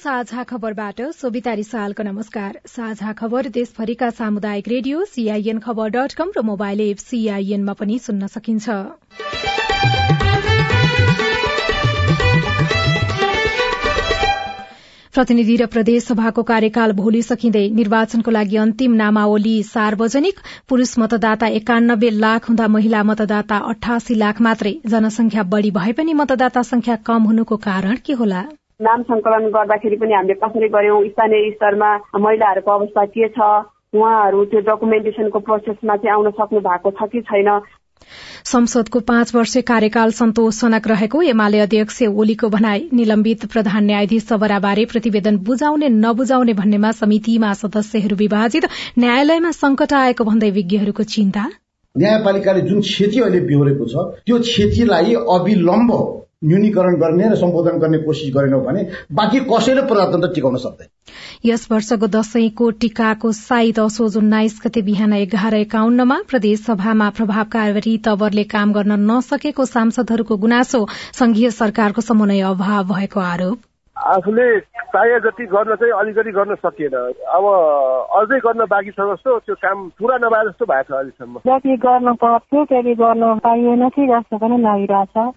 साझा खबरबाट सोभिता रिसालको नमस्कार। साझा खबर देशभरिका सामुदायिक रेडियो सीआईएन खबर र मोबाइल एप सीआईएनमा पनि सुन्न सकिन्छ। प्रतिनिधि र प्रदेशसभाको कार्यकाल भोलि सकिँदै निर्वाचनको लागि अन्तिम नामावली सार्वजनिक। पुरूष मतदाता एकानब्बे लाख हुँदा महिला मतदाता अठासी लाख मात्रै। जनसंख्या बढ़ी भए पनि मतदाता संख्या कम हुनुको कारण के होला? नाम संकलन गर्दाखेरि पनि हामीले कसरी गर्यौं स्थानीय स्तरमा महिलाहरूको अवस्था के छ उहाँहरू त्यो डकुमेन्टेसनको प्रोसेसमा चाहिँ आउन सक्नु भएको छ कि छैन? संसदको पाँच वर्ष कार्यकाल सन्तोषजनक रहेको एमाले अध्यक्ष ओलीको भनाई निलम्बित प्रधान न्यायाधीश सबराबारे प्रतिवेदन बुझाउने नबुझाउने भन्नेमा समितिमा सदस्यहरू विभाजित न्यायालयमा संकट आएको भन्दै विज्ञहरूको चिन्ता? न्यायपालिकाले जुन क्षति अहिले बिहोरेको छ त्यो क्षतिलाई अविलम्ब न्यूनीकरण गर्ने र सम्बोधन गर्ने कोसिस गरेनौ भने बाँकी कसैले प्रजातन्त्र टिकाउन सक्दैन। यस वर्षको दशैंको टीकाको साइत असोज उन्नाइस गते बिहान एघार एकाउन्नमा प्रदेशसभामा प्रभावकारी तवरले काम गर्न नसकेको सांसदहरूको गुनासो संघीय सरकारको समन्वय अभाव भएको आरोप। आफूले चाहे जति गर्न चाहिँ अलिकति गर्न सकिएन। अब अझै गर्न बाँकी छ जस्तो त्यो काम पुरा नभए जस्तो भएको छ अहिलेसम्म। जति गर्न पर्थ्यो त्यति गर्न पाइएन। कि जस्तो पनि लागिरहेछ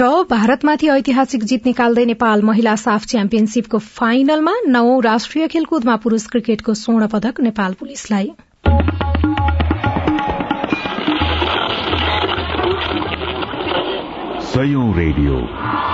र भारतमाथि ऐतिहासिक जित निकाल्दै नेपाल महिला साफ च्याम्पियनशीपको फाइनलमा नौ राष्ट्रिय खेलकुदमा पुरूष क्रिकेटको स्वर्ण पदक नेपाल पुलिसलाई। रेडियो।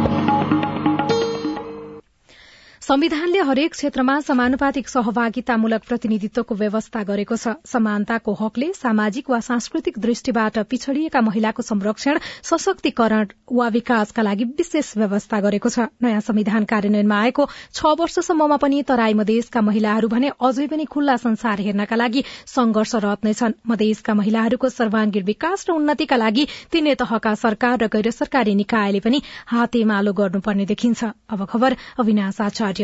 संविधानले हरेक क्षेत्रमा समानुपातिक सहभागितामूलक प्रतिनिधित्वको व्यवस्था गरेको छ। समानताको हकले सामाजिक वा सांस्कृतिक दृष्टिबाट पिछड़िएका महिलाको संरक्षण सशक्तिकरण वा विकासका लागि विशेष व्यवस्था गरेको छ। नयाँ संविधान कार्यान्वयनमा आएको छ वर्षसम्ममा पनि तराई मधेसका महिलाहरू भने अझै पनि खुल्ला संसार हेर्नका लागि संघर्षरत नै छन्। मधेसका महिलाहरूको सर्वाङ्गीण विकास र उन्नतिका लागि तिनै तहका सरकार र गैर सरकारी निकायले पनि हातेमालो गर्नुपर्ने देखिन्छ। अब खबर अविनाश आचार्य।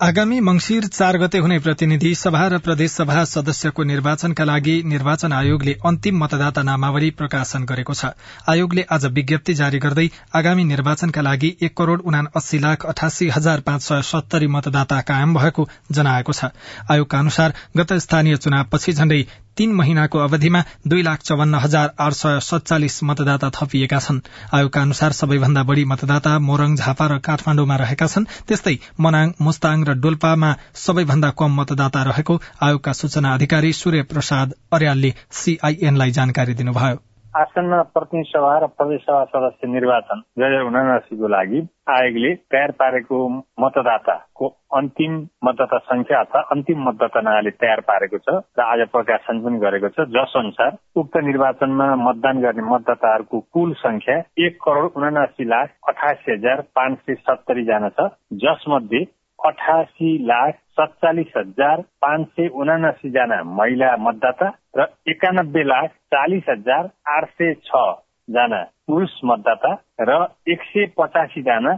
आगामी मंगिर चार गते हुने प्रतिनिधि सभा र प्रदेश सभा सदस्यको निर्वाचनका लागि निर्वाचन आयोगले अन्तिम मतदाता नामावली प्रकाशन गरेको छ। आयोगले आज विज्ञप्ति जारी गर्दै आगामी निर्वाचनका लागि एक करोड़ उना अस्सी लाख अठासी हजार पाँच सय सत्तरी मतदाता कायम भएको जनाएको छ। आयोगका अनुसार गत स्थानीय चुनावपछि झण्डै तीन महिनाको अवधिमा दुई लाख चौवन्न हजार आठ सय सत्तालिस मतदाता थपिएका छन्। आयोगका अनुसार सबैभन्दा बढ़ी मतदाता मोरङ झापा र काठमाण्डुमा रहेका छन्। त्यस्तै मनाङ मुस्ताङ र डोल्पामा सबैभन्दा कम मतदाता रहेको आयोगका सूचना अधिकारी सूर्य प्रसाद अर्यालले सीआईएनलाई जानकारी दिनुभयो। आसन्न प्रतिनिधि सभा र प्रदेश सभा सदस्य निर्वाचन। दुई हजार उनासीको लागि आयोगले तयार पारेको मतदाताको अन्तिम मतदाता संख्या अथवा अन्तिम मतदाता नाले तयार पारेको छ र आज प्रकाशन पनि गरेको छ। जस अनुसार उक्त निर्वाचनमा मतदान गर्ने मतदाताहरूको कुल संख्या एक करोड़ उनासी लाख अठासी हजार पाँच सय सत्तरी जना छ। जसमध्ये अठासी लाख सत्तालिस हजार पाँच सय उनासी जना महिला मतदाता र एकानब्बे लाख चालिस हजार आठ सय छ जना पुरुष मतदाता र एक सय पचासी जना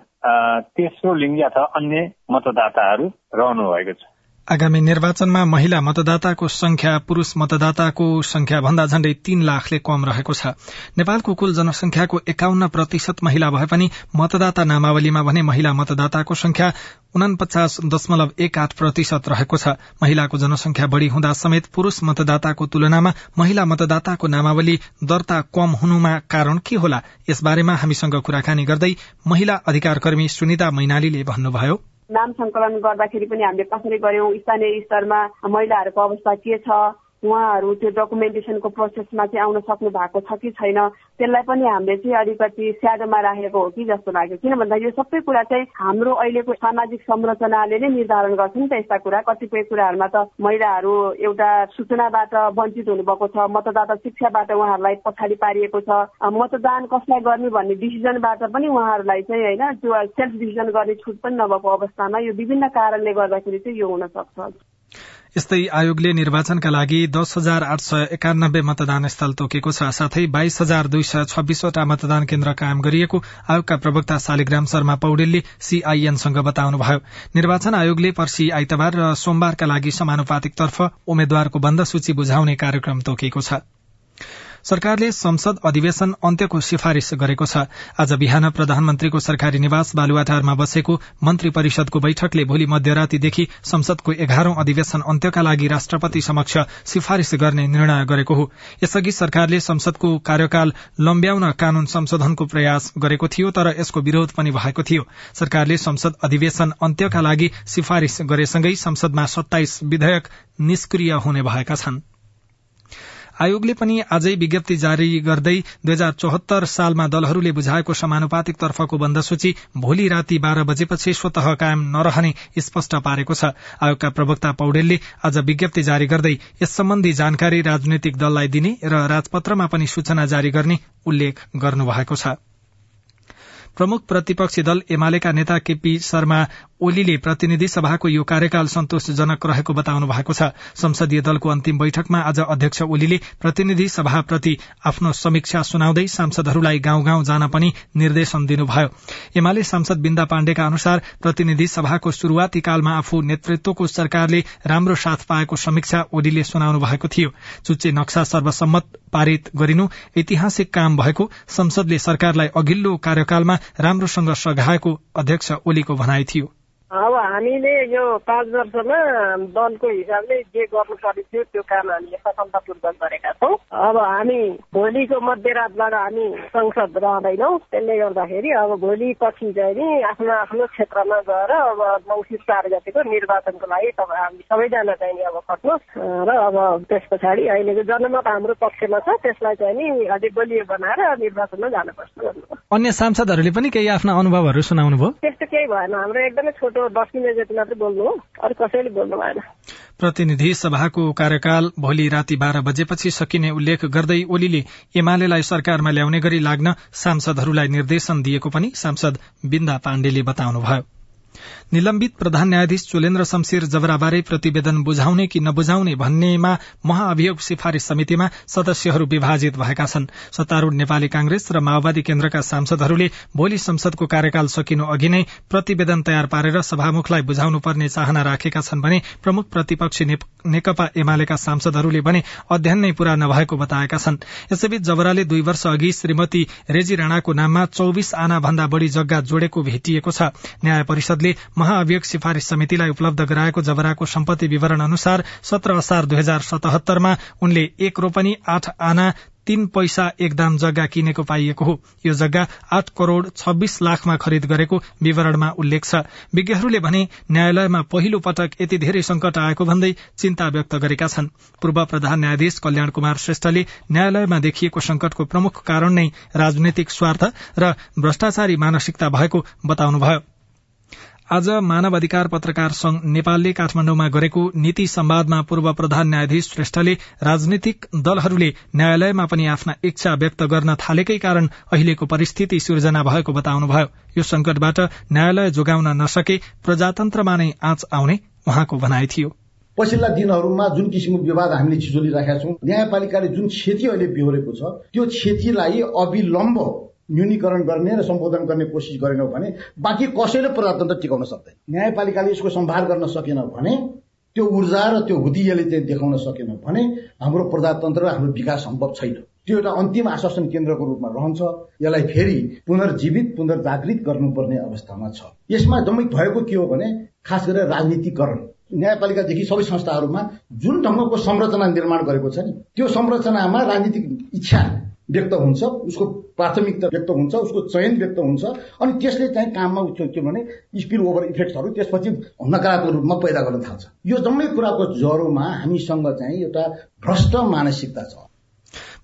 तेस्रो लिङ्गी अथवा अन्य मतदाताहरू रहनु भएको छ। आगामी निर्वाचनमा महिला मतदाताको संख्या पुरूष मतदाताको संख्या भन्दा झण्डै तीन लाखले कम रहेको छ। नेपालको कुल जनसंख्याको एकाउन्न प्रतिशत महिला भए पनि मतदाता नामावलीमा भने महिला मतदाताको संख्या उनापचास दशमलव एक आठ प्रतिशत रहेको छ। महिलाको जनसंख्या बढ़ी हुँदा समेत पुरूष मतदाताको तुलनामा महिला मतदाताको नामावली दर्ता कम हुनुमा कारण के होला? यसबारेमा हामीसँग कुराकानी गर्दै महिला अधिकार कर्मी सुनिता मैनालीले भन्नुभयो। नाम संकलन गर्दाखेरि पनि हामीले कसरी गर्यौं स्थानीय स्तरमा महिलाहरूको अवस्था के छ? उहाँहरू त्यो डकुमेन्टेसनको प्रोसेसमा चाहिँ आउन सक्नु भएको छ कि छैन त्यसलाई पनि हामीले चाहिँ अलिकति स्याडोमा राखेको हो कि जस्तो लाग्यो। किन भन्दा यो सबै कुरा चाहिँ हाम्रो अहिलेको सामाजिक संरचनाले नै निर्धारण गर्छ नि त यस्ता कुरा। कतिपय कुराहरूमा त महिलाहरू एउटा सूचनाबाट वञ्चित हुनुभएको छ मतदाता शिक्षाबाट उहाँहरूलाई पछाडि पारिएको छ। मतदान कसलाई गर्ने भन्ने डिसिजनबाट पनि उहाँहरूलाई चाहिँ होइन त्यो सेल्फ डिसिजन गर्ने छुट पनि नभएको अवस्थामा यो विभिन्न कारणले गर्दाखेरि चाहिँ यो हुन सक्छ। यस्तै आयोगले निर्वाचनका लागि दस हजार आठ सय एकानब्बे मतदान स्थल तोकेको छ। साथै बाइस हजार दुई सय छब्बीसवटा मतदान केन्द्र कायम गरिएको आयोगका प्रवक्ता शालिग्राम शर्मा पौडेलले सीआईएनसँग बताउनुभयो। निर्वाचन आयोगले पर्सि आइतबार र सोमबारका लागि समानुपातिक तर्फ उम्मेद्वारको बन्द सूची बुझाउने कार्यक्रम तोकेको छ। सरकारले संसद अधिवेशन अन्त्यको सिफारिश गरेको छ। आज बिहान प्रधानमन्त्रीको सरकारी निवास बालुवाटारमा बसेको मन्त्री परिषदको बैठकले भोलि मध्यरातीदेखि संसदको एघारौं अधिवेशन अन्त्यका लागि राष्ट्रपति समक्ष सिफारिश गर्ने निर्णय गरेको हो। यसअघि सरकारले संसदको कार्यकाल लम्ब्याउन कानून संशोधनको प्रयास गरेको थियो तर यसको विरोध पनि भएको थियो। सरकारले संसद अधिवेशन अन्त्यका लागि सिफारिश गरेसँगै संसदमा सत्ताइस विधेयक निष्क्रिय हुने भएका छनृ। आयोगले पनि आजै विज्ञप्ति जारी गर्दै दुई हजार चौहत्तर सालमा दलहरूले बुझाएको समानुपातिक तर्फको बन्द सूची भोलि राति बाह्र बजेपछि स्वत कायम नरहने स्पष्ट पारेको छ। आयोगका प्रवक्ता पौडेलले आज विज्ञप्ति जारी गर्दै यस सम्बन्धी जानकारी राजनैतिक दललाई दिने र राजपत्रमा पनि सूचना जारी गर्ने उल्लेख गर्नुभएको छ। प्रमुख प्रतिपक्षी दल एमालेका नेता केपी शर्मा ओलीले प्रतिनिधि सभाको यो कार्यकाल सन्तोषजनक रहेको बताउनु भएको छ। संसदीय दलको अन्तिम बैठकमा आज अध्यक्ष ओलीले प्रतिनिधि सभाप्रति आफ्नो समीक्षा सुनाउँदै सांसदहरूलाई गाउँ गाउँ जान पनि निर्देशन दिनुभयो। एमाले सांसद बिन्दा पाण्डेका अनुसार प्रतिनिधि सभाको शुरूआती कालमा आफू नेतृत्वको सरकारले राम्रो साथ पाएको समीक्षा ओलीले सुनाउनु भएको थियो। चुच्चे नक्सा सर्वसम्मत पारित गरिनु ऐतिहासिक काम भएको संसदले सरकारलाई अघिल्लो कार्यकालमा राम्रोसँग सघाएको अध्यक्ष ओलीको भनाई थियो। अब हामीले यो पाँच वर्षमा दलको हिसाबले जे गर्नुपर्ने थियो त्यो काम हामीले सफलतापूर्वक गरेका छौँ। अब हामी भोलिको मध्यरातबाट हामी संसद रहँदैनौँ। त्यसले गर्दाखेरि अब भोलि पछि चाहिँ नि आफ्नो आफ्नो क्षेत्रमा गएर अब मङ्सिर चार गतिको निर्वाचनको लागि तपाईँ हामी सबैजना चाहिँ नि अब खट्नुहोस्। र अब त्यस पछाडि अहिलेको जनमत हाम्रो पक्षमा छ त्यसलाई चाहिँ नि अझै बलियो बनाएर निर्वाचनमा जानुपर्छ। अन्य सांसदहरूले पनि केही आफ्ना अनुभवहरू सुनाउनु भयो त्यस्तो केही भएन। हाम्रो एकदमै छोटो मात्रै बोल्नु हो। कसैले बोल्नु भएन। प्रतिनिधि सभाको कार्यकाल भोलि राति बाह्र बजेपछि सकिने उल्लेख गर्दै ओलीले एमालेलाई सरकारमा ल्याउने गरी लाग्न सांसदहरूलाई निर्देशन दिएको पनि सांसद बिन्दा पाण्डेले बताउनुभयो। निलम्बित प्रधान न्यायाधीश चोलेन्द्र शमशेर जबराबारे प्रतिवेदन बुझाउने कि नबुझाउने भन्नेमा महाअभियोग सिफारिश समितिमा सदस्यहरू विभाजित भएका छन्। सत्तारूढ़ नेपाली कांग्रेस र माओवादी केन्द्रका सांसदहरूले भोलि संसदको कार्यकाल सकिनु अघि नै प्रतिवेदन तयार पारेर सभामुखलाई बुझाउनु पर्ने चाहना राखेका छन् भने प्रमुख प्रतिपक्षी नेकपा एमालेका सांसदहरूले भने अध्ययन नै पूरा नभएको बताएका छन्। यसैबीच जबराले दुई वर्ष अघि श्रीमती रेजी राणाको नाममा चौविस आना भन्दा बढ़ी जग्गा जोडेको भेटिएको छ। न्याय परिषदले महाअभियोग सिफारिश समितिलाई उपलब्ध गराएको जबराको सम्पत्ति विवरण अनुसार सत्र असार दुई हजार सतहत्तरमा उनले एक रोपनी आठ आना तीन पैसा एक दाम जग्गा किनेको पाइएको हो। यो जग्गा आठ करोड़ छब्बीस लाखमा खरिद गरेको विवरणमा उल्लेख छ। विज्ञहरूले भने न्यायालयमा पहिलो पटक यति धेरै संकट आएको भन्दै चिन्ता व्यक्त गरेका छन्। पूर्व प्रधान न्यायाधीश कल्याण कुमार श्रेष्ठले न्यायालयमा देखिएको संकटको प्रमुख कारण नै राजनैतिक स्वार्थ र भ्रष्टाचारी मानसिकता भएको बताउनुभयो। आज मानव अधिकार पत्रकार संघ नेपालले काठमाण्डुमा गरेको नीति सम्वादमा पूर्व प्रधान न्यायाधीश श्रेष्ठले राजनीतिक दलहरूले न्यायालयमा पनि आफ्ना इच्छा व्यक्त गर्न थालेकै कारण अहिलेको परिस्थिति सिर्जना भएको बताउनुभयो। यो संकटबाट न्यायालय जोगाउन नसके प्रजातन्त्रमा नै आँच आउने उहाँको भनाइ थियो। पछिल्ला दिनहरूमा जुन किसिमको विवाद हामीले छिचोलिराखेका छौँ न्यायपालिकाले जुन क्षति अहिले बिहोरेको छ त्यो क्षतिलाई अविलम्ब न्यूनीकरण गर्ने र सम्बोधन गर्ने कोसिस गरेनौँ भने बाँकी कसैले प्रजातन्त्र टिकाउन सक्दैन। न्यायपालिकाले यसको सम्भार गर्न सकेन भने त्यो ऊर्जा र त्यो हुदियाले चाहिँ देखाउन सकेन भने हाम्रो प्रजातन्त्र र हाम्रो विकास सम्भव छैन। त्यो एउटा अन्तिम आश्वासन केन्द्रको रूपमा रहन्छ। यसलाई फेरि पुनर्जीवित पुनर्जागृत गर्नुपर्ने अवस्थामा छ। यसमा जम्मै भएको के हो भने खास गरेर राजनीतिकरण। न्यायपालिकादेखि सबै संस्थाहरूमा जुन ढङ्गको संरचना निर्माण गरेको छ नि त्यो संरचनामा राजनीतिक इच्छा व्यक्त हुन्छ उसको प्राथमिकता व्यक्त हुन्छ उसको चयन व्यक्त हुन्छ अनि त्यसले चाहिँ काममा के भने स्पिल ओभर इफेक्टहरू त्यसपछि नकारात्मक रूपमा पैदा गर्न थाल्छ। यो जम्मै कुराको जरोमा हामीसँग चाहिँ एउटा भ्रष्ट मानसिकता छ।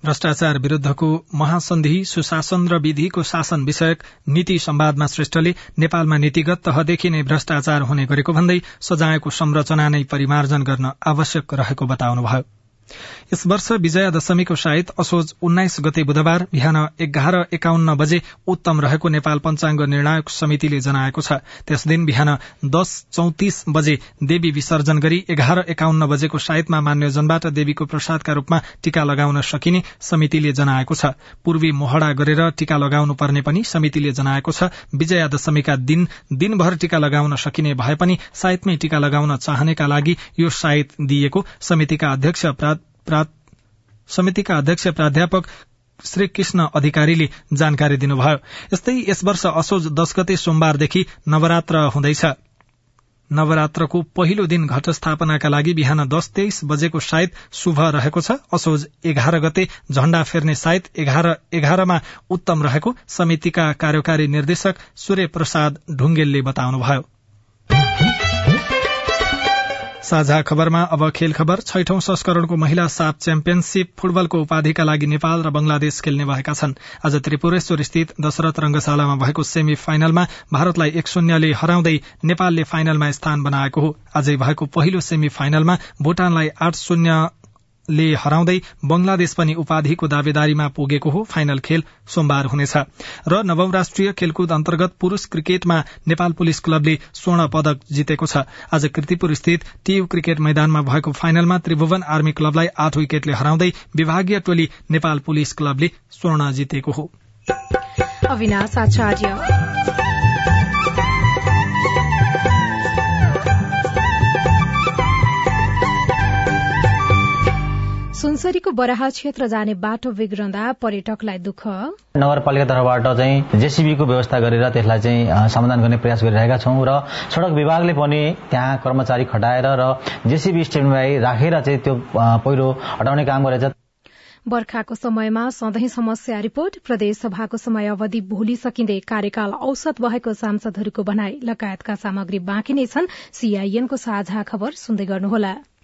भ्रष्टाचार विरूद्धको महासन्धि सुशासन र विधिको शासन विषयक नीति सम्वादमा श्रेष्ठले नेपालमा नीतिगत तहदेखि नै भ्रष्टाचार हुने गरेको भन्दै सजायको संरचना नै परिमार्जन गर्न आवश्यक रहेको बताउनुभयो। यस वर्ष विजया दशमीको सायद असोज उन्नाइस गते बुधबार बिहान एघार एकाउन्न बजे उत्तम रहेको नेपाल पञ्चाङ्ग निर्णायक समितिले जनाएको छ। त्यस दिन बिहान दस चौतिस बजे देवी विसर्जन गरी एघार एकाउन्न बजेको सायदमा मान्यजनबाट देवीको प्रसादका रूपमा टीका लगाउन सकिने समितिले जनाएको छ। पूर्वी मोहडा गरेर टीका लगाउनु पर्ने पनि समितिले जनाएको छ। विजया दशमीका दिन दिनभर टीका लगाउन सकिने भए पनि सायदमै टीका लगाउन चाहनेका लागि यो सायद दिइएको समितिका अध्यक्ष समितिका अध्यक्ष प्राध्यापक श्री कृष्ण अधिकारीले जानकारी दिनुभयो। यस्तै यस वर्ष असोज दश गते सोमबारदेखि नवरात्र हुँदैछ। नवरात्रको पहिलो दिन घट स्थापनाका लागि बिहान दस तेइस बजेको सायद शुभ रहेको छ। असोज एघार गते झण्डा फेर्ने सायद एघार एघारमा उत्तम रहेको समितिका कार्यकारी निर्देशक सूर्य प्रसाद ढुङ्गेलले बताउनुभयो। साझा खबरमा अब खेल खबर। छैठौं संस्करणको महिला साप च्याम्पियनशीप फुटबलको उपाधिका लागि नेपाल र बंगलादेश खेल्ने भएका छन्। आज त्रिपुरेश्वर स्थित दशरथ रंगशालामा भएको सेमी फाइनलमा भारतलाई एक शून्यले हराउँदै नेपालले फाइनलमा स्थान बनाएको हो। आजै भएको पहिलो सेमी फाइनलमा भूटानलाई आठ शून्य ले हराउँदै बंगलादेश पनि उपाधिको दावेदारीमा पुगेको हो। फाइनल खेल सोमबार हुनेछ। र नवौं राष्ट्रिय खेलकुद अन्तर्गत पुरूष क्रिकेटमा नेपाल पुलिस क्लबले स्वर्ण पदक जितेको छ। आज कृतिपुर स्थित टीयू क्रिकेट मैदानमा भएको फाइनलमा त्रिभुवन आर्मी क्लबलाई आठ विकेटले हराउँदै विभागीय टोली नेपाल पुलिस क्लबले स्वर्ण जितेको हो। सुनसरीको बराह क्षेत्र जाने बाटो बिग्रँदा पर्यटकलाई दुःख। नगरपालिका तर्फबाट चाहिँ जेसीबीको व्यवस्था गरेर त्यसलाई चाहिँ समाधान गर्ने प्रयास गरिरहेका छौँ र सड़क विभागले पनि त्यहाँ कर्मचारी खटाएर र जेसीबी स्ट्यान्डबाई राखेर चाहिँ त्यो पहिरो हटाउने काम गरेछ। बर्खाको समयमा सधैँ समस्या रिपोर्ट प्रदेश सभाको समय अवधि भोलि सकिँदै कार्यकाल औसत भएको सांसदहरूको भनाई लगायतका सामग्री बाँकी नै छन्। सीआईएनको साझा खबर सुन्दै गर्नुहोला।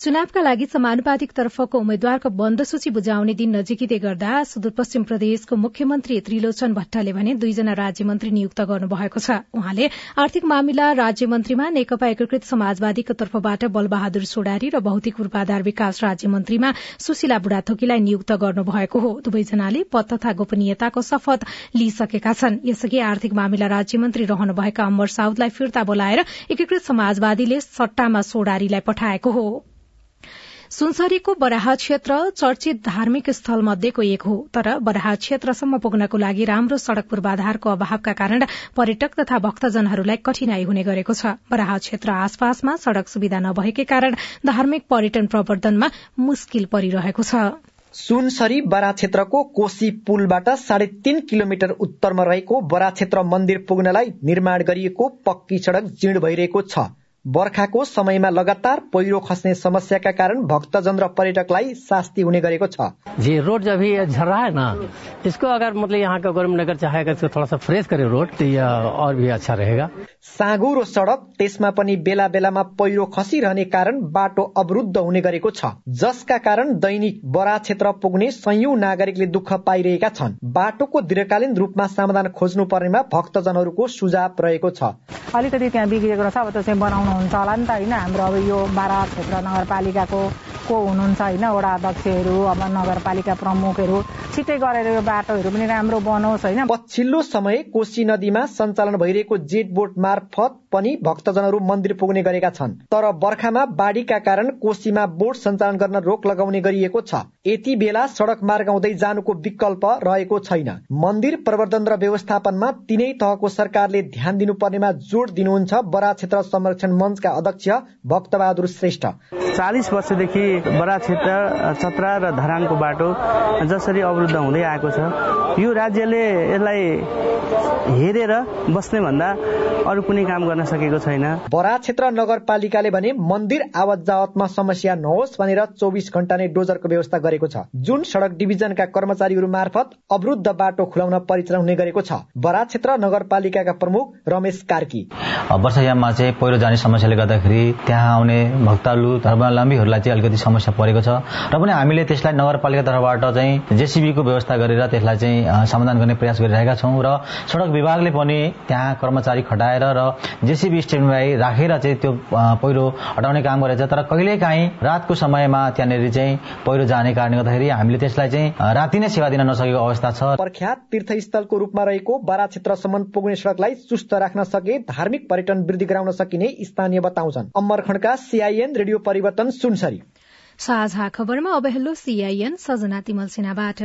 चुनावका लागि समानुपातिक तर्फको उम्मेद्वारको बन्द सूची बुझाउने दिन नजिकिँदै गर्दा सुदूरपश्चिम प्रदेशको मुख्यमन्त्री त्रिलोचन भट्टले भने दुईजना राज्य मन्त्री नियुक्त गर्नुभएको छ। उहाँले आर्थिक मामिला राज्य मन्त्रीमा नेकपा एकीकृत समाजवादीको तर्फबाट बलबहादुर सोडारी र भौतिक पूर्वाधार विकास राज्य मन्त्रीमा सुशीला बुढाथोकीलाई नियुक्त गर्नुभएको हो। दुवैजनाले पद तथा गोपनीयताको शपथ लिइसकेका छन्। यसअघि आर्थिक मामिला राज्य मन्त्री रहनुभएका अमर साउदलाई फिर्ता बोलाएर एकीकृत समाजवादीले सट्टामा सोडारीलाई पठाएको हो। सुनसरीको बराह क्षेत्र चर्चित धार्मिक स्थल मध्येको एक हो तर बराह क्षेत्रसम्म पुग्नको लागि राम्रो सड़क पूर्वाधारको अभावका कारण पर्यटक तथा भक्तजनहरूलाई कठिनाई हुने गरेको छ। बराह क्षेत्र आसपासमा सड़क सुविधा नभएकै कारण धार्मिक पर्यटन प्रवर्धनमा मुस्किल परिरहेको छ। सुनसरी बरा क्षेत्रको कोशी पुलबाट साढे तीन किलोमिटर उत्तरमा रहेको बरा क्षेत्र मन्दिर पुग्नलाई निर्माण गरिएको पक्की सड़क जीर्ण भइरहेको छ। बर्खाको समयमा लगातार पहिरो खस्ने समस्याका कारण भक्तजन र पर्यटकलाई शास्ति हुने गरेको छ। जी रोड जब झर रहा है ना इसको अगर मतलब यहाँ का गवर्नमेंट अगर चाहेगा इसको थोड़ा सा फ्रेश करे रोड तो यह और भी अच्छा रहेगा। साँगुरो सड़क त्यसमा पनि बेला बेलामा पहिरो खसिरहने कारण बाटो अवरुद्ध हुने गरेको छ। जसका कारण दैनिक बरा क्षेत्र पुग्ने सयौं नागरिकले दुःख पाइरहेका छन्। बाटोको दीर्घकालीन रूपमा समाधान खोज्नु पर्नेमा भक्तजनहरूको सुझाव रहेको छ। अलिकति त्यहाँ बिग्रिएको रहेछ अब त्यो चाहिँ बनाउनुहुन्छ होला नि त होइन हाम्रो अब यो बारा क्षेत्र नगरपालिकाको को हुनुहुन्छ होइन वडा अध्यक्षहरू अब नगरपालिका प्रमुखहरू छिट्टै गरेर यो बाटोहरू पनि राम्रो बनोस् होइन। पछिल्लो समय कोशी नदीमा सञ्चालन भइरहेको जेट बोट मार्फत पनि भक्तजनहरू मन्दिर पुग्ने गरेका छन्। तर बर्खामा बाढ़ीका कारण कोशीमा बोट सञ्चालन गर्न रोक लगाउने गरिएको छ। यति बेला सड़क मार्ग हुँदै जानुको विकल्प रहेको छैन। मन्दिर प्रवर्धन र व्यवस्थापनमा तीनै तहको सरकारले ध्यान दिनुपर्नेमा जोड़ दिनुहुन्छ बरा क्षेत्र संरक्षण मञ्चका अध्यक्ष भक्तबहादुर श्रेष्ठ। चालिस वर्षदेखि बरा क्षेत्र चत्रा र धरानको बाटो जसरी अवरुद्ध हुँदै आएको छ। यो राज्यले यसलाई हेरेर बस्ने भन्दा अरू कुनै काम गर्न सकेको छैन। बरा क्षेत्र नगरपालिकाले भने मन्दिर आवत जावतमा समस्या नहोस् भनेर चौबिस घण्टा नै डोजरको व्यवस्था गरेको छ। जुन सड़क डिभिजनका कर्मचारीहरू मार्फत अवरुद्ध बाटो खुलाउन परिचालन हुने गरेको छ। बरा क्षेत्र नगरपालिकाका प्रमुख रमेश कार्की। वर्षायाममा चाहिँ पहिरो जाने समस्याले गर्दाखेरि त्यहाँ आउने भक्तालु धर्मावलम्बीहरूलाई चाहिँ अलिकति समस्या परेको छ। र पनि हामीले त्यसलाई नगरपालिका तर्फबाट चाहिँ जेसिबीको व्यवस्था गरेर त्यसलाई चाहिँ समाधान गर्ने प्रयास गरिरहेका छौँ र सड़क विभागले पनि त्यहाँ कर्मचारी खटाएर र जेसिबी स्ट्यान्डबाई राखेर चाहिँ त्यो पहिरो हटाउने काम गरेछ। तर कहिलेकाहीँ रातको समयमा त्यहाँनिर चाहिँ पहिरो जाने कारणले गर्दाखेरि हामीले त्यसलाई चाहिँ राति नै सेवा दिन नसकेको अवस्था छ। प्रख्यात तीर्थस्थलको रूपमा रहेको बारा क्षेत्रसम्म पुग्ने सड़कलाई सुस्त राख्न सके धार्मिक पर्यटन वृद्धि गराउन सकिने स्थानीय बताउँछन्। अमरखण्डका सीआईएन रेडियो परिवर्तन सुनसरी। साझा खबरमा अब हेलो सीआईएन सजना तिमल सिन्हाबाट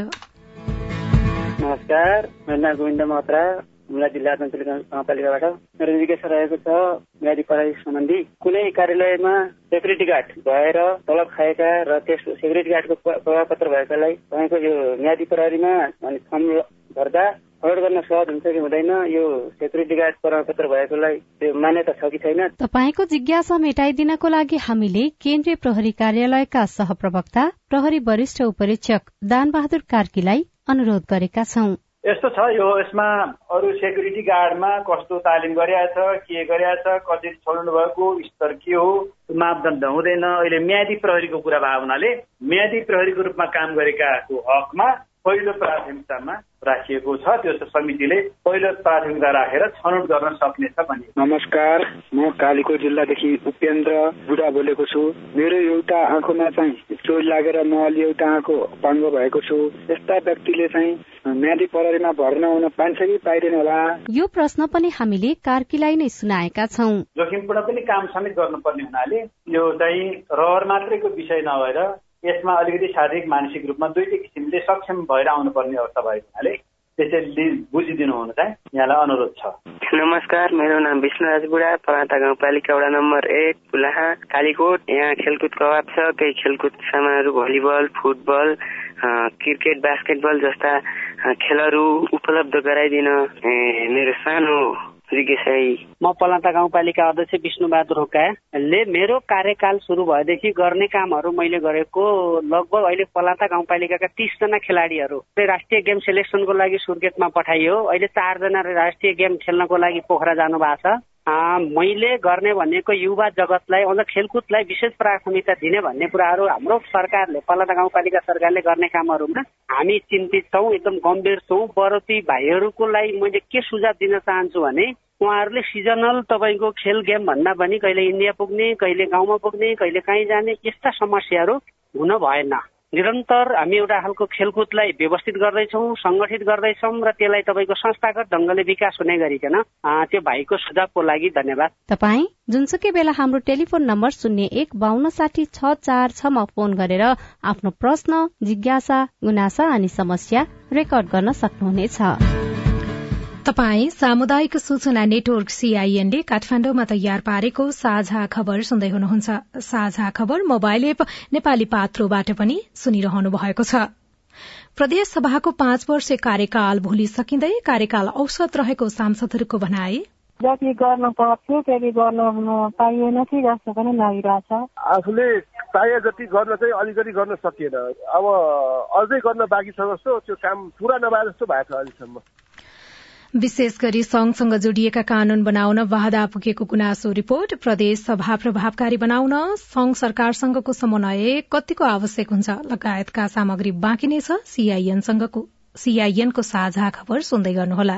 नमस्कार मेरो नाम गोविन्द महत्रा हुम्ला जिल्ला गाउँपालिकाबाट मेरो जिज्ञासा रहेको छ म्यादी पढाइ सम्बन्धी कुनै कार्यालयमा सेक्युरिटी गार्ड भएर तलब खाएका र त्यस सेक्युरिटी गार्डको प्रभाव पत्र भएकालाई तपाईँको यो म्यादी प्रहरीमा अनि फर्म भर्दा फरवर्ड गर्न सहज हुन्छ कि हुँदैन? यो सेक्युरिटी गार्ड प्रमाणपत्र भएकोलाई त्यो मान्यता छ कि छैन? तपाईँको जिज्ञासा मेटाइदिनको लागि हामीले केन्द्रीय प्रहरी कार्यालयका सहप्रवक्ता प्रहरी वरिष्ठ उपरीक्षक दान बहादुर कार्कीलाई अनुरोध गरेका छौं। यस्तो छ यो यसमा अरू सेक्युरिटी गार्डमा कस्तो तालिम गरिरहेछ के गरिरहेछ कसरी छोड्नु भएको स्तर के हो मापदण्ड हुँदैन। अहिले म्यादी प्रहरीको कुरा भएको हुनाले म्यादी प्रहरीको रूपमा काम गरेकाको हकमा पहिलो प्राथमिकतामा राखिएको छ। त्यो समितिले पहिलो प्राथमिकता राखेर छनौट गर्न सक्नेछ भने नमस्कार म कालीकोट जिल्लादेखि उपेन्द्र बुढा बोलेको छु। मेरो एउटा आँखामा चाहिँ चोट लागेर म अलि एउटा आँखो पाङ्गो भएको छु। यस्ता व्यक्तिले चाहिँ म्यादी प्रहरीमा भर्ना हुन पाइन्छ कि पाइँदैन होला? यो प्रश्न पनि हामीले कार्कीलाई नै सुनाएका छौं। जोखिमपूर्ण पनि काम समेत गर्नुपर्ने हुनाले यो चाहिँ रहर मात्रैको विषय नभएर यसमा अलिकति शारीरिक मानसिक रूपमा दुइटै किसिमले सक्षम भएर आउनुपर्ने अवस्था भएको हुनाले त्यसैले बुझिदिनु हुन चाहिँ यहाँलाई अनुरोध छ। नमस्कार मेरो नाम विष्णुराज बुढा पलाता गाउँपालिका वडा नम्बर एक पुलाहा कालीकोट। यहाँ खेलकुदको अभाव छ केही खेलकुद सामानहरू भलिबल फुटबल क्रिकेट बास्केटबल जस्ता खेलहरू उपलब्ध गराइदिन मेरो सानो म पलाता गाउँपालिका अध्यक्ष विष्णुबहादुर रोकाले मेरो कार्यकाल सुरु भएदेखि गर्ने कामहरू मैले गरेको लगभग अहिले पलाता गाउँपालिकाका तिसजना खेलाडीहरू। राष्ट्रिय गेम सेलेक्सनको लागि सुर्खेतमा पठाइयो। अहिले चारजना राष्ट्रिय गेम खेल्नको लागि पोखरा जानु भएको छ। मैले गर्ने भनेको युवा जगतलाई अझ खेलकुदलाई विशेष प्राथमिकता दिने भन्ने कुराहरू हाम्रो सरकारले पल्ला गाउँपालिका सरकारले गर्ने कामहरूमा हामी चिन्तित छौँ एकदम गम्भीर छौँ। बरु ती भाइहरूको लागि मैले के सुझाव दिन चाहन्छु भने उहाँहरूले सिजनल तपाईँको खेल गेम भन्दा पनि कहिले इन्डिया पुग्ने कहिले गाउँमा पुग्ने कहिले कहीँ जाने यस्ता समस्याहरू हुन भएन। निरन्तर हामी एउटा खालको खेलकुदलाई व्यवस्थित गर्दैछौँ सङ्गठित गर्दैछौँ र त्यसलाई तपाईँको संस्थागत ढङ्गले विकास हुने गरिकन त्यो भाइको सुझावको लागि धन्यवाद। तपाईँ जुनसुकै बेला हाम्रो टेलिफोन नम्बर शून्य एक बान्न साठी छ चार छमा फोन गरेर आफ्नो प्रश्न जिज्ञासा गुनासा अनि समस्या रेकर्ड गर्न सक्नुहुनेछ। तपाई सामुदायिक सूचना नेटवर्क सीआईएनले काठमाण्डुमा तयार पारेको साझा खबर सुन्दै हुनुहुन्छ। साझा खबर मोबाइल एप नेपाली पात्रोबाट पनि सुनिरहनु भएको छ। प्रदेश सभाको पाँच वर्ष कार्यकाल भोलि सकिँदै कार्यकाल औसत रहेको सांसदहरूको भनाए जति गर्न पर्थ्यो त्यति गर्न पाइएन कि जस्तो पनि लागिरहेछ। आफूले चाहे जति गर्न चाहिँ अलिकति गर्न सकिएन। अब अझै गर्न बाँकी छ जस्तो त्यो काम पुरा नभए जस्तो भएको छ अहिलेसम्म। विशेष गरी संघसँग जोडिएका कानून बनाउन बाधा पुगेको गुनासो रिपोर्ट प्रदेश सभा प्रभावकारी बनाउन संघ सरकारसँगको समन्वय कतिको आवश्यक हुन्छ? लगायतका सामग्री बाँकी नै छ। सीआईएनको साझा खबर सुन्दै गर्नुहोला।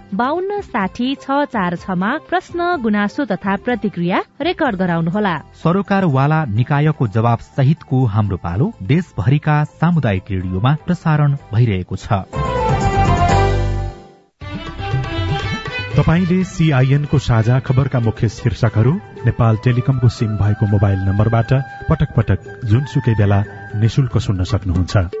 बान्न साठी छ चार छमा प्रश्न गुनासो तथा प्रतिक्रिया रेकर्ड गराउनुहोला। सरोकारवाला निकायको जवाब सहितको हाम्रो पालो देशभरिका सामुदायिक रेडियोमा प्रसारण भइरहेको छ। तपाईँले सीआईएनको साझा खबरका मुख्य शीर्षकहरू नेपाल टेलिकमको सिम भएको मोबाइल नम्बरबाट पटक पटक जुनसुकै बेला निशुल्क सुन्न सक्नुहुन्छ।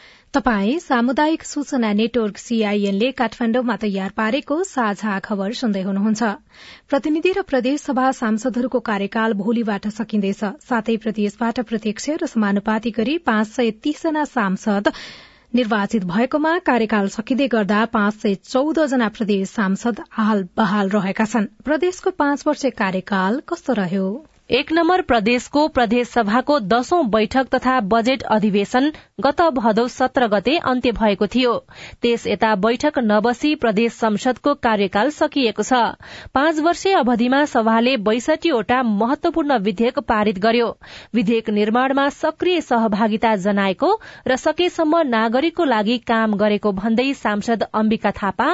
तपाई सामुदायिक सूचना नेटवर्क सीआईएनले काठमाण्डुमा तयार पारेको साझा खबर सुन्दै हुनुहुन्छ। प्रतिनिधि र प्रदेशसभा सांसदहरूको कार्यकाल भोलिबाट सकिँदैछ। साथै प्रदेशबाट प्रत्यक्ष र समानुपाती गरी पाँच सय तीसजना सांसद निर्वाचित भएकोमा कार्यकाल सकिँदै गर्दा पाँच सय चौध जना प्रदेश सांसद हाल बहाल रहेका छन्। प्रदेशको पाँच वर्ष कार्यकाल कस्तो रह्यो? एक नम्बर प्रदेशको प्रदेश सभाको दशौं बैठक तथा बजेट अधिवेशन गत भदौ सत्र गते अन्त्य भएको थियो। त्यस यता बैठक नबसी प्रदेश संसदको कार्यकाल सकिएको छ। पाँच वर्षे अवधिमा सभाले बैसठीवटा महत्वपूर्ण विधेयक पारित गर्यो। विधेयक निर्माणमा सक्रिय सहभागिता जनाएको र सकेसम्म नागरिकको लागि काम गरेको भन्दै सांसद अम्बिका थापा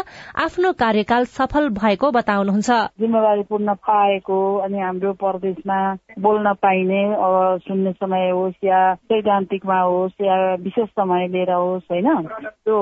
आफ्नो कार्यकाल सफल भएको बताउनुहुन्छ। जिम्मेवारीपूर्ण पाएको अनि हाम्रो प्रदेशमा बोल्न पाइने सुन्ने समय होस् या सैद्धान्तिकमा होस् या विशेष समय लिएर होस् होइन? त्यो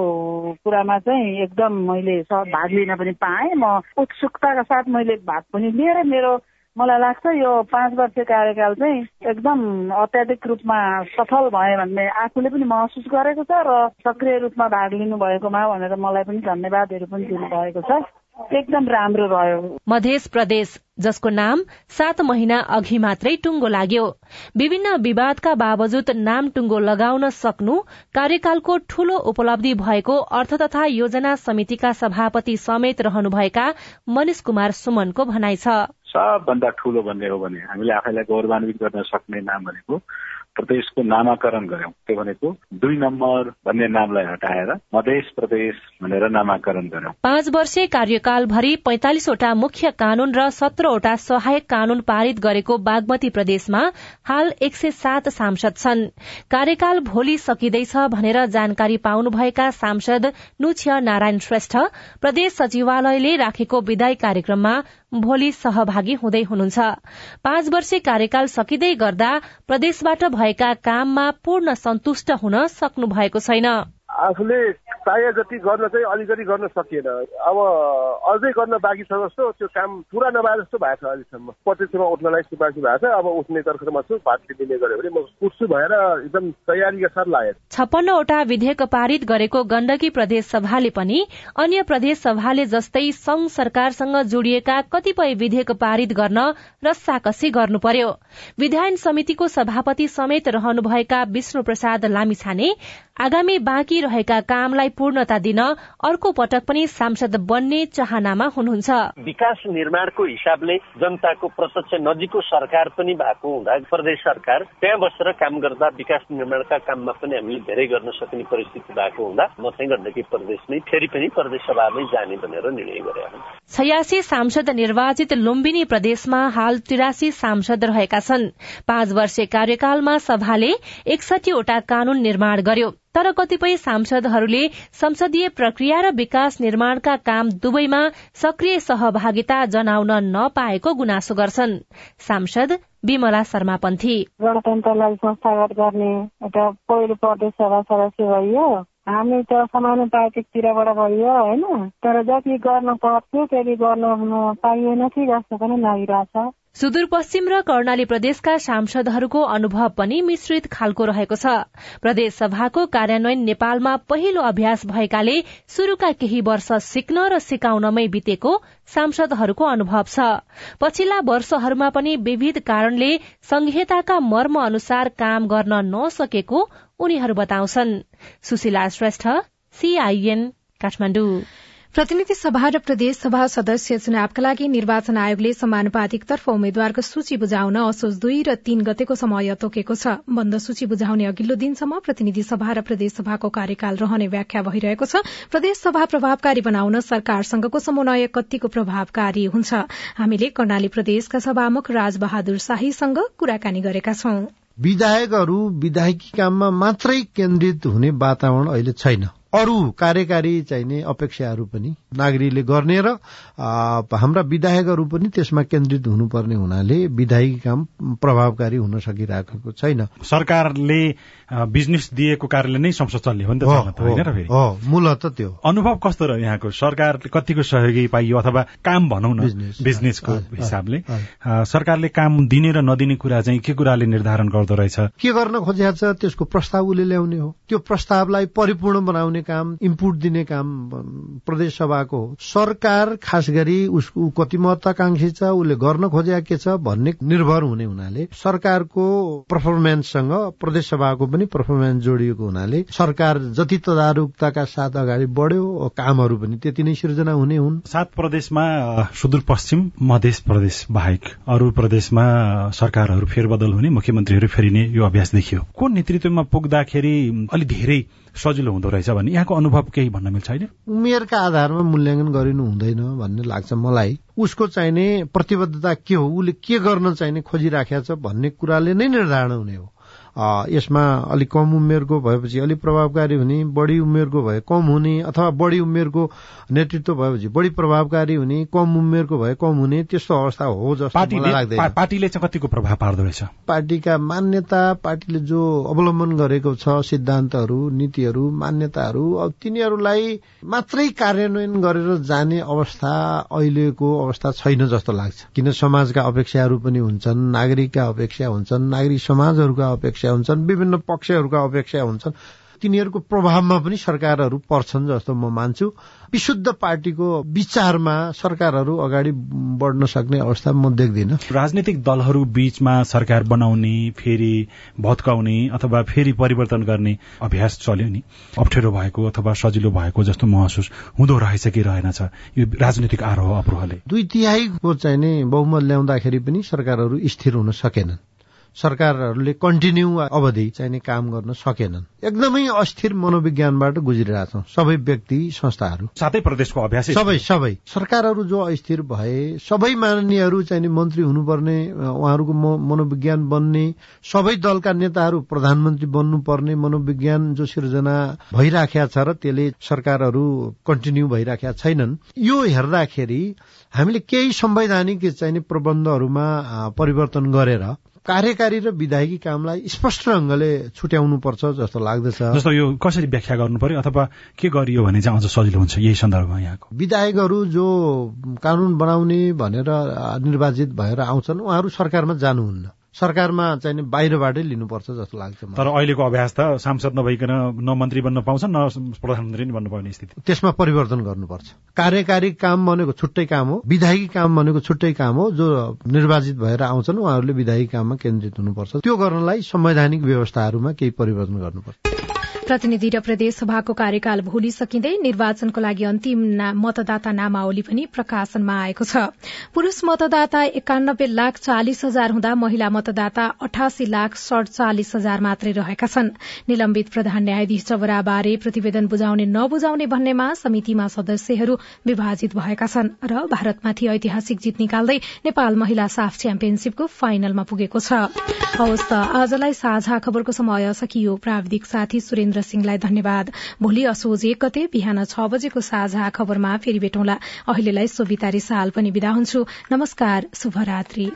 कुरामा चाहिँ एकदम मैले भाग लिन पनि पाएँ। म उत्सुकताका साथ मैले भाग पनि लिएर मेरो मलाई लाग्छ यो पाँच वर्ष कार्यकाल चाहिँ एकदम अत्याधिक रूपमा सफल भयो भन्ने आफूले पनि महसुस गरेको छ र सक्रिय रूपमा भाग लिनु भएकोमा भनेर मलाई पनि धन्यवादहरू पनि दिनुभएको छ। एकदम राम्रो रह्यो। मध्य प्रदेश जसको नाम सात महिना अघि मात्रै टुङ्गो लाग्यो। विभिन्न विवादका बावजुद नाम टुङ्गो लगाउन सक्नु कार्यकालको ठूलो उपलब्धि भएको अर्थ तथा योजना समितिका सभापति समेत रहनुभएका मनिष कुमार सुमनको भनाइ छ। सबभन्दा ठूलो भन्ने हो भने हामीले आफैलाई गौरवान्वित गर्न सक्ने नाम भनेको प्रदेशको नामाकरण गर्यौं त्यो भनेको? दुई नम्बर भन्ने नामलाई हटाएर मधेस प्रदेश भनेर नामाकरण गर्यौं पाँच वर्षे कार्यकालभरि पैंतालिसवटा मुख्य कानून र सत्रवटा सहायक कानून पारित गरेको बागमती प्रदेशमा हाल एक सय सात सांसद छन्। कार्यकाल भोलि सकिँदैछ भनेर जानकारी पाउनुभएका सांसद नुछ्य नारायण श्रेष्ठ प्रदेश सचिवालयले राखेको विदाई कार्यक्रममा भोलि सहभागी हुँदै हुनुहुन्छ। पाँच वर्षे कार्यकाल सकिँदै गर्दा प्रदेशबाट भएका काममा पूर्ण सन्तुष्ट हुन सक्नु भएको छैन। आफूले चाहे जति गर्न चाहिँ अलिकति गर्न सकिएन। अब अझै गर्न बाँकी छ जस्तो त्यो काम पुरा नभए जस्तो भएको छ अहिलेसम्म। प्रत्यक्षमा उठ्नलाई सिफारिस भएको छ। अब उठ्ने तर्खमा छु पार्टी दिने गऱ्यो भने म उठ्छु भएर एकदम तयारीका साथ लागेको छप्पन्नवटा विधेयक पारित गरेको गण्डकी प्रदेश सभाले पनि अन्य प्रदेश सभाले जस्तै संघ सरकारसँग जोडिएका कतिपय विधेयक पारित गर्न रस्साकसी गर्नु पर्यो विधायन समितिको सभापति समेत रहनुभएका विष्णु प्रसाद लामिछाने आगामी बाँकी रहेका कामलाई पूर्णता दिन अर्को पटक पनि सांसद बन्ने चाहनामा हुनुहुन्छ। विकास निर्माणको हिसाबले जनताको प्रत्यक्ष नजिकको सरकार पनि भएको हुँदा प्रदेश सरकार त्यहाँ बसेर काम गर्दा विकास निर्माणका काममा पनि हामीले धेरै गर्न सक्ने परिस्थिति भएको हुँदा म चाहिँ गण्डकी प्रदेशमै फेरि पनि प्रदेश सभामै जाने भनेर निर्णय गरेका छयासी सांसद निर्वाचित लुम्बिनी प्रदेशमा हाल तिरासी सांसद रहेका छन्। पाँच वर्षे कार्यकालमा सभाले एकसठीवटा कानून निर्माण गर्यो। तर कतिपय सांसदहरूले संसदीय प्रक्रिया र विकास निर्माणका काम दुवैमा सक्रिय सहभागिता जनाउन नपाएको गुनासो गर्छन्। सांसद विमला शर्मा पन्थी गणतन्त्रलाई संस्थागत गर्ने एउटा पहिलो प्रदेश सभा सदस्य भइयो हामी त समानुपातिकतिरबाट भइयो होइन? तर जति गर्न पर्थ्यो त्यति गर्न पाइएन। कि जस्तो पनि लागिरहेछ। सुदूरपश्चिम र कर्णाली प्रदेशका सांसदहरूको अनुभव पनि मिश्रित खालको रहेको छ। प्रदेश सभाको कार्यान्वयन नेपालमा पहिलो अभ्यास भएकाले शुरूका केही वर्ष सिक्न र सिकाउनमै बितेको सांसदहरूको अनुभव छ। पछिल्ला वर्षहरूमा पनि विविध कारणले संहिताका मर्म अनुसार काम गर्न नसकेको उनीहरू बताउँछन्। सुशीला श्रेष्ठ सीआईएन काठमाडौँ। प्रतिनिधि सभा र प्रदेश सभा सदस्य चुनावका लागि निर्वाचन आयोगले समानुपातिकतर्फ उम्मेद्वारको सूची बुझाउन असोज दुई र तीन गतेको समय तोकेको छ। बन्द सूची बुझाउने अघिल्लो दिनसम्म प्रतिनिधि सभा र प्रदेश सभाको कार्यकाल रहने व्याख्या भइरहेको छ। प्रदेश सभा प्रभावकारी बनाउन सरकारसँगको समन्वय कतिको प्रभावकारी हुन्छ। हामीले कर्णाली प्रदेशका सभामुख राजबहादुर शाहीसँग कुराकानी गरेका छौं। विधायकहरू विधायकी काममा मात्रै केन्द्रित हुने वातावरण अहिले छैन। अरू कार्यकारी चाहिने अपेक्षाहरू पनि नागरिकले गर्ने र हाम्रा विधायकहरू पनि त्यसमा केन्द्रित हुनुपर्ने हुनाले विधायकी काम प्रभावकारी हुन सकिरहेको छैन। सरकारले बिजनेस दिएको कार्यले नै संसद चल्ने हो नि त होइन र फेरि मूलत त्यो। अनुभव कस्तो रह्यो यहाँको? सरकार कतिको सहयोगी पाइयो अथवा काम भनौँ न बिजनेसको हिसाबले। सरकारले काम दिने र नदिने कुरा चाहिँ के कुराले निर्धारण गर्दो रहेछ? के गर्न खोजिएको छ त्यसको प्रस्ताव उसले ल्याउने हो। त्यो प्रस्तावलाई परिपूर्ण बनाउने काम इनपुट दिने काम प्रदेश सभाको। हो सरकार खास गरी उसको कति महत्वाकांक्षी छ उसले गर्न खोजेका के छ भन्ने निर्भर हुने हुनाले सरकारको पर्फर्मेन्ससँग प्रदेश सभाको पनि पर्फर्मेन्स जोडिएको हुनाले सरकार जति तदारुकताका साथ अगाडि बढ्यो कामहरू पनि त्यति नै सिर्जना हुने हुन्। सात प्रदेशमा सुदूरपश्चिम मध्य प्रदेश बाहेक अरू प्रदेशमा सरकारहरू फेरबदल हुने मुख्यमन्त्रीहरू फेरिने यो अभ्यास देखियो। को नेतृत्वमा पुग्दाखेरि अलिक धेरै सजिलो हुँदो रहेछ भने यहाँको अनुभव केही भन्न मिल्छ होइन उमेरका आधारमा मूल्याङ्कन गरिनु हुँदैन भन्ने लाग्छ मलाई। उसको चाहिने प्रतिबद्धता के हो? उसले के गर्न चाहिने खोजिराखेको छ भन्ने कुराले नै निर्धारण हुने हो। यसमा अलिक कम उमेरको भएपछि अलिक प्रभावकारी हुने बढी उमेरको भए कम हुने अथवा बढी उमेरको नेतृत्व भएपछि बढी प्रभावकारी हुने कम उमेरको भए कम हुने त्यस्तो अवस्था हो जस्तो लाग्दैन। पार्टीले चाहिँ कतिको प्रभाव पार्दो रहेछ पार्टीका मान्यता पार्टीले जो अवलम्बन गरेको छ सिद्धान्तहरू नीतिहरू मान्यताहरू अब तिनीहरूलाई मात्रै कार्यान्वयन गरेर जाने अवस्था अहिलेको अवस्था छैन जस्तो लाग्छ। किन समाजका अपेक्षाहरू पनि हुन्छन् नागरिकका अपेक्षा हुन्छन् नागरिक समाजहरूका अपेक्षा अपेक्षा हुन्छन् विभिन्न पक्षहरूका अपेक्षा हुन्छन्। तिनीहरूको प्रभावमा पनि सरकारहरू पर्छन् जस्तो म मान्छु। विशुद्ध पार्टीको विचारमा सरकारहरू अगाडि बढ्न सक्ने अवस्था म देख्दिन। राजनीतिक दलहरू बीचमा सरकार बनाउने फेरि भत्काउने अथवा फेरि परिवर्तन गर्ने अभ्यास चल्यो नि। अप्ठ्यारो भएको अथवा सजिलो भएको जस्तो महसुस हुँदो रहेछ कि रहेनछ यो राजनीतिक आरोह अप्रोहले। दुई तिहाईको चाहिँ बहुमत ल्याउँदाखेरि पनि सरकारहरू स्थिर हुन सकेनन्। सरकारहरूले कन्टिन्यू अवधि चाहिने काम गर्न सकेनन्। एकदमै अस्थिर मनोविज्ञानबाट गुज्रिरहेछौँ सबै व्यक्ति संस्थाहरू। सातै प्रदेशको अभ्यास सबै सबै। सरकारहरू जो अस्थिर भए सबै माननीयहरू चाहिने मन्त्री हुनुपर्ने उहाँहरूको मनोविज्ञान बन्ने सबै दलका नेताहरू प्रधानमन्त्री बन्नुपर्ने मनोविज्ञान जो सिर्जना भइराखेका छ र त्यसले सरकारहरू कन्टिन्यू भइराखेका छैनन् यो हेर्दाखेरि हामीले केही संवैधानिक चाहिने प्रबन्धहरूमा परिवर्तन गरेर कार्यकारी र विधायकी कामलाई स्पष्ट ढङ्गले छुट्याउनु पर्छ जस्तो लाग्दछ। जस्तो यो कसरी व्याख्या गर्नु पर्यो अथवा के गरियो भने चाहिँ अझ सजिलो हुन्छ यही सन्दर्भमा यहाँको? विधायकहरू जो कानून बनाउने भनेर निर्वाचित भएर आउँछन् उहाँहरू सरकारमा जानुहुन्न। सरकारमा चाहिँ बाहिरबाटै लिनुपर्छ जस्तो लाग्छ तर अहिलेको अभ्यास त सांसद नभइकन न मन्त्री बन्न पाउँछ न प्रधानमन्त्री बन्न पाउने स्थिति। त्यसमा परिवर्तन गर्नुपर्छ। कार्यकारी काम भनेको छुट्टै काम हो विधायकी काम भनेको छुट्टै काम हो जो निर्वाचित भएर आउँछन् उहाँहरूले विधायी काममा केन्द्रित हुनुपर्छ। त्यो गर्नलाई संवैधानिक व्यवस्थाहरूमा केही परिवर्तन गर्नुपर्छ। प्रतिनिधि र प्रदेशसभाको कार्यकाल भोलि सकिँदै निर्वाचनको लागि अन्तिम मतदाता नामावली पनि प्रकाशनमा आएको छ। पुरूष मतदाता एकानब्बे लाख चालिस हजार हुँदा महिला मतदाता अठासी लाख सड़चालिस हजार मात्रै रहेका छन्। निलम्बित प्रधान न्यायाधीश जबराबारे प्रतिवेदन बुझाउने नबुझाउने भन्नेमा समितिमा सदस्यहरू विभाजित भएका छन् र भारतमाथि ऐतिहासिक जित निकाल्दै नेपाल महिला साफ च्याम्पियनशीपको फाइनलमा पुगेको छ। आजलाई साझा खबरको समय सकियो। प्राविधिक साथी सुरेन्द्र महेन्द्र सिंहलाई धन्यवाद। भोलि असोज एक गते बिहान छ बजेको साझा खबरमा फेरि भेटौँला। अहिलेलाई सोभिता रिसाल पनि विदा हुन्छु। नमस्कार शुभरात्री।